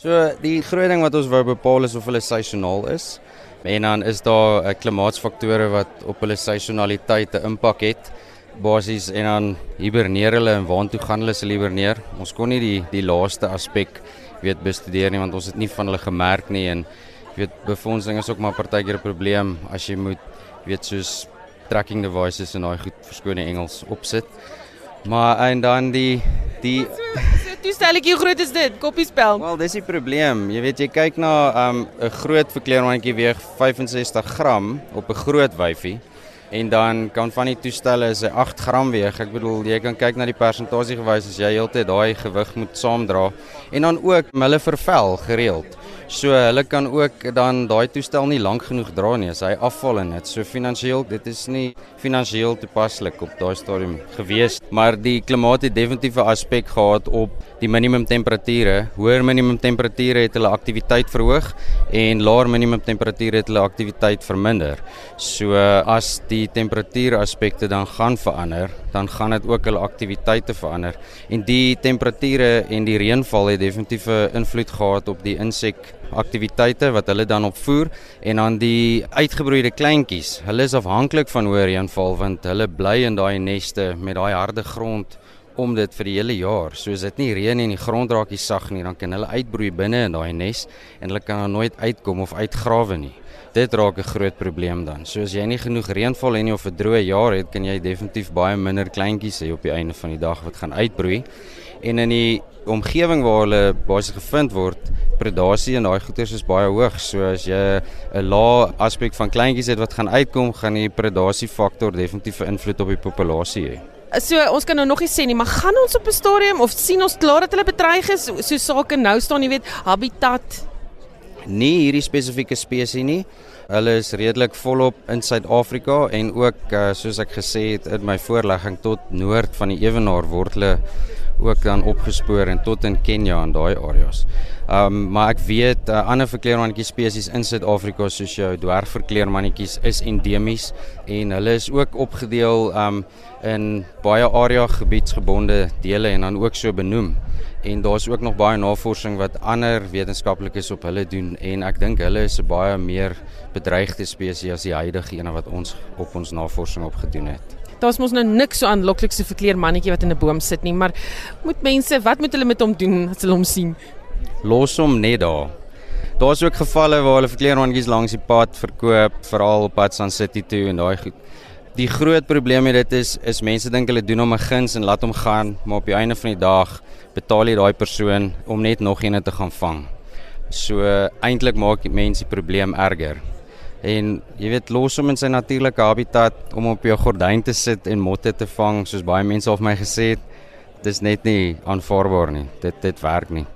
So die groot ding wat ons wou bepaal is of hulle seisoonaal is. En dan is daar uh, klimaatsfaktore wat op hulle seisonaliteit 'n impak het. Basies en dan hiberneer hulle en waartoe gaan hulle se hiberneer? Ons kon nie die die laaste aspek weet bestudeer nie want ons het nie van hulle gemerk nie en weet befondsing is ook maar partykeer 'n probleem as jy moet weet soos tracking devices en daai goed verskoning Engels opsit. Maar en dan die die So toestelletjie hoe groot is dit? Koppiespel. Wel, dis die probleem. Jy weet jy kyk na 'n um, groot verkleermandjie weeg 65 gram op 'n groot wyfie en dan kan van die toestelle is hy 8 gram weeg. Ek bedoel jy kan kyk na die persentasie gewys as jy heeltyd daai gewig moet saamdra en dan ook hulle vervel gereeld. So hulle kan ook dan daai toestel nie lank genoeg dra nie as hy afval en dit. So finansiëel, dit is nie finansiëel toepaslik op daai stadium gewees, maar die klimaat het definitief 'n aspek gehad op die minimum temperature. Hoër minimum temperature het hulle aktiwiteit verhoog en laer minimum temperature het hulle aktiwiteit verminder. So as die temperatuur aspekte dan gaan verander, dan gaan dit ook hulle aktiwiteite verander. En die temperature en die reënval het definitief 'n invloed gehad op die insek aktiwiteite wat hulle dan opvoer en dan die uitgebroeide kleintjies. Hulle is afhanklik van hoë reënval want hulle bly in daai neste met daai harde grond om dit vir die hele jaar. So as dit nie reën en die grond raak nie sag nie, dan kan hulle uitbroei binne in daai nes en hulle kan nooit uitkom of uitgrawe nie. Dit raak 'n groot probleem dan. So as jy nie genoeg reënval het nie of 'n droë jaar het, kan jy definitief baie minder kleintjies hê op die einde van die dag wat gaan uitbroei. En in die omgewing waar hulle basies gevind word, predasie en daai goeters is baie hoog. So as jy 'n lae aspek van kleintjies het wat gaan uitkom, gaan die predasie faktor definitief 'n invloed op die populasie hê. So ons kan nou nog nie sê nie, maar gaan ons op 'n stadium of sien ons klaar dat hulle bedreig is? So sake nou staan, jy weet, habitat Nie hierdie spesifieke spesies nie. Hulle is redelik volop in Suid-Afrika en ook uh, soos ek gesê het in my voorlegging tot noord van die Ewenaar word hulle ook dan opgespoor en tot in Kenja en daai areas. Um, maar ek weet uh, ander verkleermannetjie spesies in Suid-Afrika soos jou dwergverkleermannetjies is endemies en hulle is ook opgedeel um, in baie area gebiedsgebonde dele en dan ook so benoem. En daar's ook nog baie navorsing wat ander wetenskaplikes op hulle doen en ek dink hulle is 'n baie meer bedreigde spesies as die huidige ene wat ons op ons navorsing op gedoen het. Daar's mos nou niks so aanloklik so verkleer mannetjie wat in 'n boom sit nie, maar moet mense, wat moet hulle met hom doen as hulle hom sien? Los hom net daar. Daar's ook gevalle waar hulle verkleer mannetjies langs die pad verkoop, veral op pad Sun City toe en daai goed. Die groot probleem met dit is is mense dink hulle doen hom 'n guns en laat hom gaan, maar op die einde van die dag betaal jy daai persoon om net nog een te gaan vang. So eintlik maak mense die probleem erger. En jy weet los hom in sy natuurlike habitat om op jou gordyn te sit en motte te vang soos baie mense al vir my gesê het, dis net nie aanvaarbaar nie. Dit dit werk nie.